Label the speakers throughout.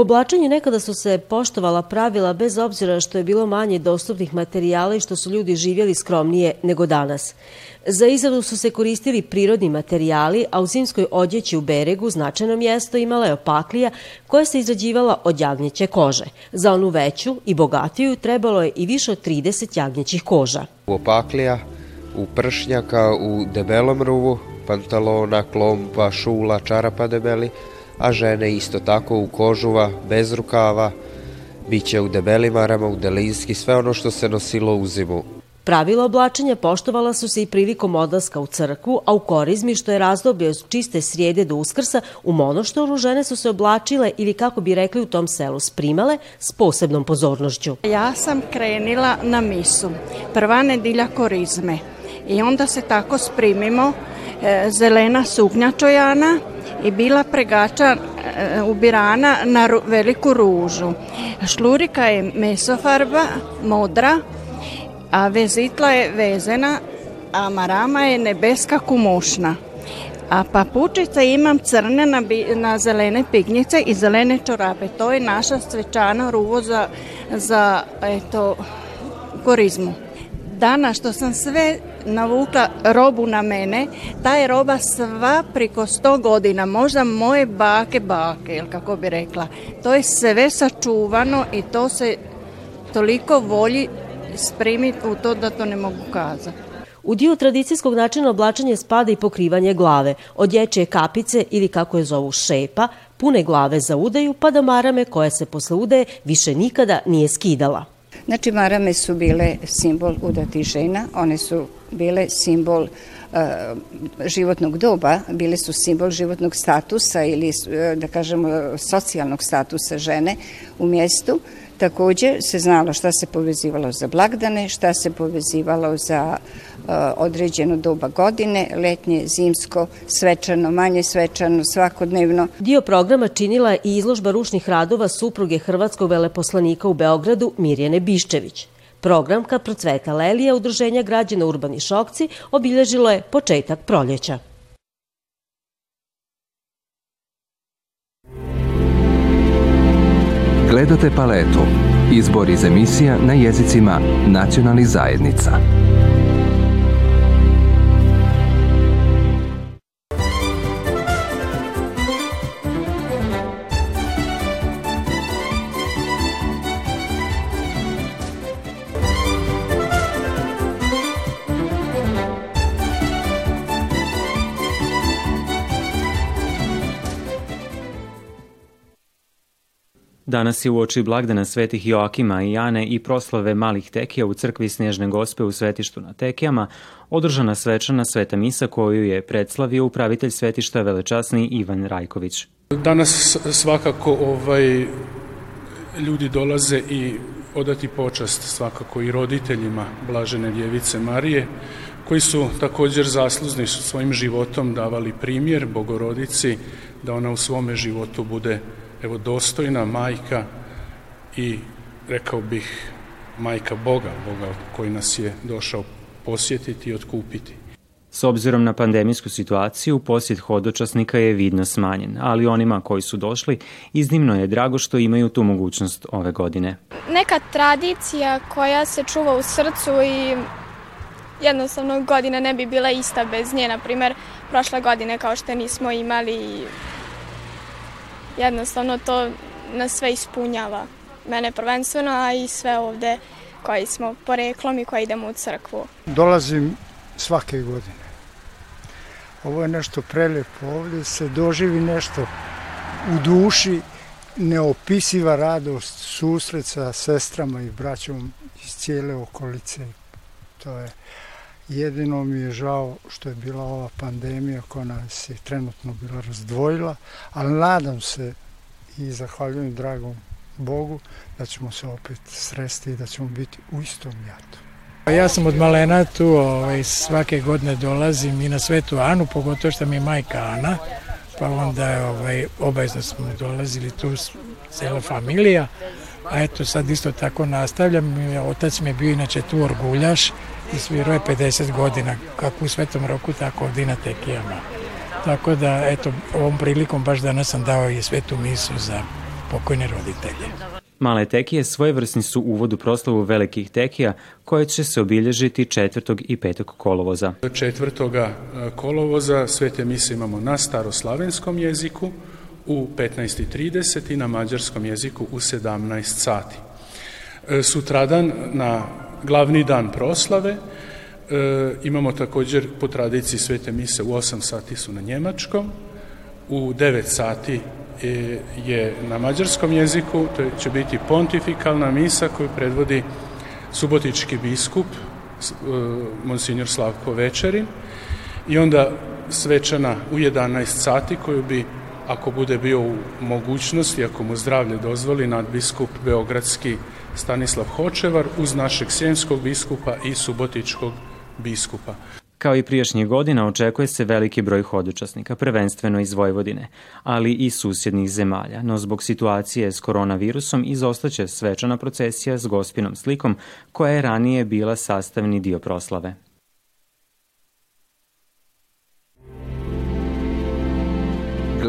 Speaker 1: oblačenju nekada su se poštovala pravila bez obzira što je bilo manje dostupnih materijala i što su ljudi živjeli skromnije nego danas. Za izradu su se koristili prirodni materijali, a u zimskoj odjeći u beregu značajno mjesto imala je opaklija koja se izrađivala od jagnjeće kože. Za onu veću i bogatiju trebalo je i više od 30 jagnjećih koža.
Speaker 2: U opaklija, u pršnjaka, u debelom ruvu, pantalona, klompa, šula, čarapa debeli, a žene isto tako u kožuva, bez rukava, bit će u debelim u delinski, sve ono što se nosilo u zimu.
Speaker 1: Pravila oblačenja poštovala su se i prilikom odlaska u crkvu, a u korizmi što je razdoblje od čiste srijede do uskrsa, u monoštoru žene su se oblačile ili kako bi rekli u tom selu sprimale s posebnom pozornošću.
Speaker 3: Ja sam krenila na misu, prva nedilja korizme i onda se tako sprimimo e, zelena suknja čojana, i bila pregača e, ubirana na veliku ružu. Šlurika je mesofarba, modra, a vezitla je vezena, a marama je nebeska kumošna. A papučice imam crne na, zelene pignjice i zelene čorape. To je naša svečana ruvo za, eto, korizmu. Dana, što sam sve navukla robu na mene, ta je roba sva preko sto godina, možda moje bake bake, ili kako bi rekla. To je sve sačuvano i to se toliko volji sprimiti u to da to ne mogu kazati.
Speaker 1: U dio tradicijskog načina oblačenja spada i pokrivanje glave, od dječje kapice ili kako je zovu šepa, pune glave za udeju pa da marame koja se posle udeje više nikada nije skidala.
Speaker 4: Znači marame su bile simbol udati žena, one su bile simbol e, životnog doba, bile su simbol životnog statusa ili e, da kažemo socijalnog statusa žene u mjestu. Također se znalo šta se povezivalo za blagdane, šta se povezivalo za e, određeno doba godine, letnje, zimsko, svečano, manje svečano, svakodnevno.
Speaker 1: Dio programa činila je i izložba ručnih radova supruge hrvatskog veleposlanika u Beogradu Mirjene Biščević. Programka Procveta Lelija Udruženja građana Urbani Šokci obilježilo je početak proljeća. Gledate paletu. Izbor iz emisija na jezicima nacionalnih zajednica.
Speaker 5: Danas je u oči blagdana svetih Joakima i Jane i proslave malih tekija u crkvi Snježne gospe u svetištu na tekijama održana svečana sveta misa koju je predslavio upravitelj svetišta velečasni Ivan Rajković.
Speaker 6: Danas svakako ovaj, ljudi dolaze i odati počast svakako i roditeljima Blažene Djevice Marije koji su također zaslužni svojim životom davali primjer Bogorodici da ona u svome životu bude evo dostojna majka i rekao bih majka Boga, Boga koji nas je došao posjetiti i otkupiti.
Speaker 5: S obzirom na pandemijsku situaciju, posjet hodočasnika je vidno smanjen, ali onima koji su došli iznimno je drago što imaju tu mogućnost ove godine.
Speaker 7: Neka tradicija koja se čuva u srcu i jednostavno godina ne bi bila ista bez nje, na primjer prošle godine kao što nismo imali jednostavno to nas sve ispunjava. Mene prvenstveno, a i sve ovde koji smo poreklom i koji idemo u crkvu.
Speaker 8: Dolazim svake godine. Ovo je nešto prelepo, ovdje se doživi nešto u duši, neopisiva radost, susret sa sestrama i braćom iz cijele okolice. To je Jedino mi je žao što je bila ova pandemija koja nas je trenutno bila razdvojila, ali nadam se i zahvaljujem dragom Bogu da ćemo se opet sresti i da ćemo biti u istom jatu.
Speaker 9: Pa ja sam od malena tu, ovaj, svake godine dolazim i na svetu Anu, pogotovo što mi je majka Ana, pa onda ovaj, obavezno smo dolazili tu cijela familija. A eto sad isto tako nastavljam, otac mi je bio inače tu orguljaš i svirao je 50 godina, kako u Svetom roku, tako ovdje na tekijama. Tako da, eto, ovom prilikom baš danas sam dao i svetu misu za pokojne roditelje.
Speaker 5: Male tekije svojevrsni su uvodu u proslavu velikih tekija koje će se obilježiti 4. i 5. kolovoza.
Speaker 6: 4. E, kolovoza svete mise imamo na staroslavenskom jeziku, u 15.30 i na mađarskom jeziku u 17 sati. E, sutradan na glavni dan proslave e, imamo također po tradiciji svete mise u 8 sati su na njemačkom, u 9 sati e, je na mađarskom jeziku, to će biti pontifikalna misa koju predvodi subotički biskup Monsignor Slavko Večerin i onda svečana u 11 sati koju bi ako bude bio u mogućnosti, ako mu zdravlje dozvoli, nadbiskup Beogradski Stanislav Hočevar uz našeg sjenskog biskupa i subotičkog biskupa.
Speaker 5: Kao i prijašnjih godina očekuje se veliki broj hodočasnika, prvenstveno iz Vojvodine, ali i susjednih zemalja, no zbog situacije s koronavirusom izostaće svečana procesija s gospinom slikom koja je ranije bila sastavni dio proslave.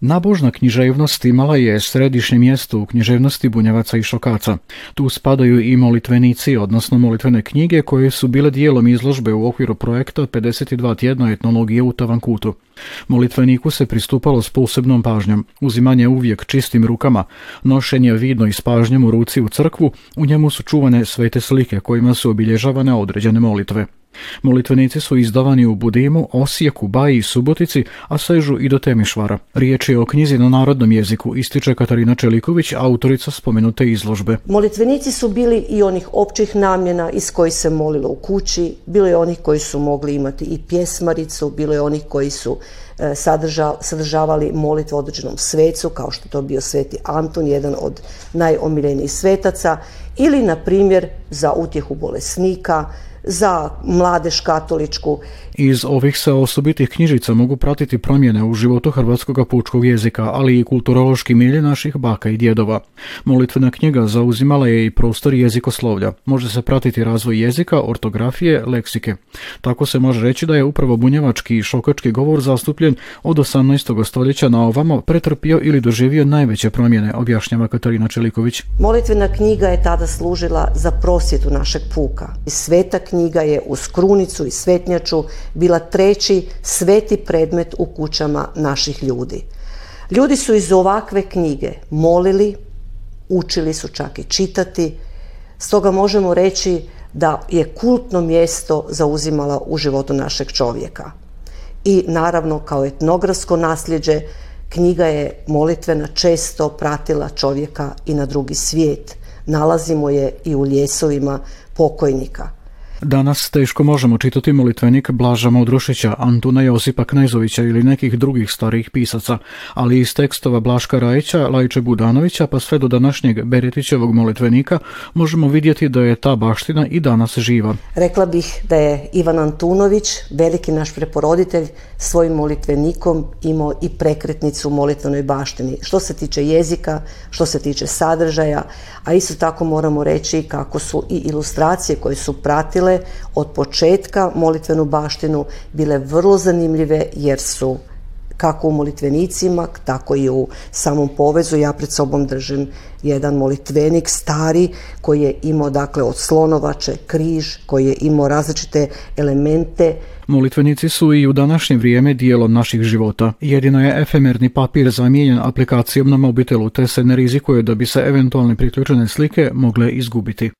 Speaker 10: Nabožna književnost imala je središnje mjesto u književnosti Bunjevaca i Šokaca. Tu spadaju i molitvenici, odnosno molitvene knjige koje su bile dijelom izložbe u okviru projekta 52 tjedna etnologije u Tavankutu. Molitveniku se pristupalo s posebnom pažnjom, uzimanje uvijek čistim rukama, nošenje vidno i s pažnjom u ruci u crkvu, u njemu su čuvane svete slike kojima su obilježavane određene molitve. Molitvenici su izdavani u Budimu, Osijeku, Baji i Subotici, a sežu i do Temišvara. Riječ je o knjizi na narodnom jeziku, ističe Katarina Čeliković, autorica spomenute izložbe.
Speaker 11: Molitvenici su bili i onih općih namjena iz kojih se molilo u kući, bilo je onih koji su mogli imati i pjesmaricu, bilo je onih koji su e, sadržavali molitvu određenom svecu, kao što to bio sveti Anton, jedan od najomiljenijih svetaca, ili, na primjer, za utjehu bolesnika, za mladež katoličku.
Speaker 10: Iz ovih se osobitih knjižica mogu pratiti promjene u životu hrvatskog pučkog jezika, ali i kulturološki milje naših baka i djedova. Molitvena knjiga zauzimala je i prostor jezikoslovlja. Može se pratiti razvoj jezika, ortografije, leksike. Tako se može reći da je upravo bunjevački i šokački govor zastupljen od 18. stoljeća na ovamo pretrpio ili doživio najveće promjene, objašnjava Katarina Čeliković.
Speaker 11: Molitvena knjiga je tada služila za prosvjetu našeg puka. Sveta knjiga knjiga je uz krunicu i svetnjaču bila treći sveti predmet u kućama naših ljudi. Ljudi su iz ovakve knjige molili, učili su čak i čitati, stoga možemo reći da je kultno mjesto zauzimala u životu našeg čovjeka. I naravno kao etnografsko nasljeđe knjiga je molitvena često pratila čovjeka i na drugi svijet. Nalazimo je i u ljesovima pokojnika.
Speaker 10: Danas teško možemo čitati molitvenik Blaža Modrušića, Antuna Josipa Knezovića ili nekih drugih starijih pisaca, ali iz tekstova Blaška Rajića, Lajče Budanovića pa sve do današnjeg Beretićevog molitvenika možemo vidjeti da je ta baština i danas živa.
Speaker 11: Rekla bih da je Ivan Antunović, veliki naš preporoditelj, svojim molitvenikom imao i prekretnicu u molitvenoj baštini. Što se tiče jezika, što se tiče sadržaja, a isto tako moramo reći kako su i ilustracije koje su pratile bile od početka molitvenu baštinu bile vrlo zanimljive jer su kako u molitvenicima, tako i u samom povezu. Ja pred sobom držim jedan molitvenik stari koji je imao dakle od slonovače križ, koji je imao različite elemente.
Speaker 10: Molitvenici su i u današnje vrijeme dijelom naših života. Jedino je efemerni papir zamijenjen aplikacijom na mobitelu, te se ne rizikuje da bi se eventualne priključene slike mogle izgubiti.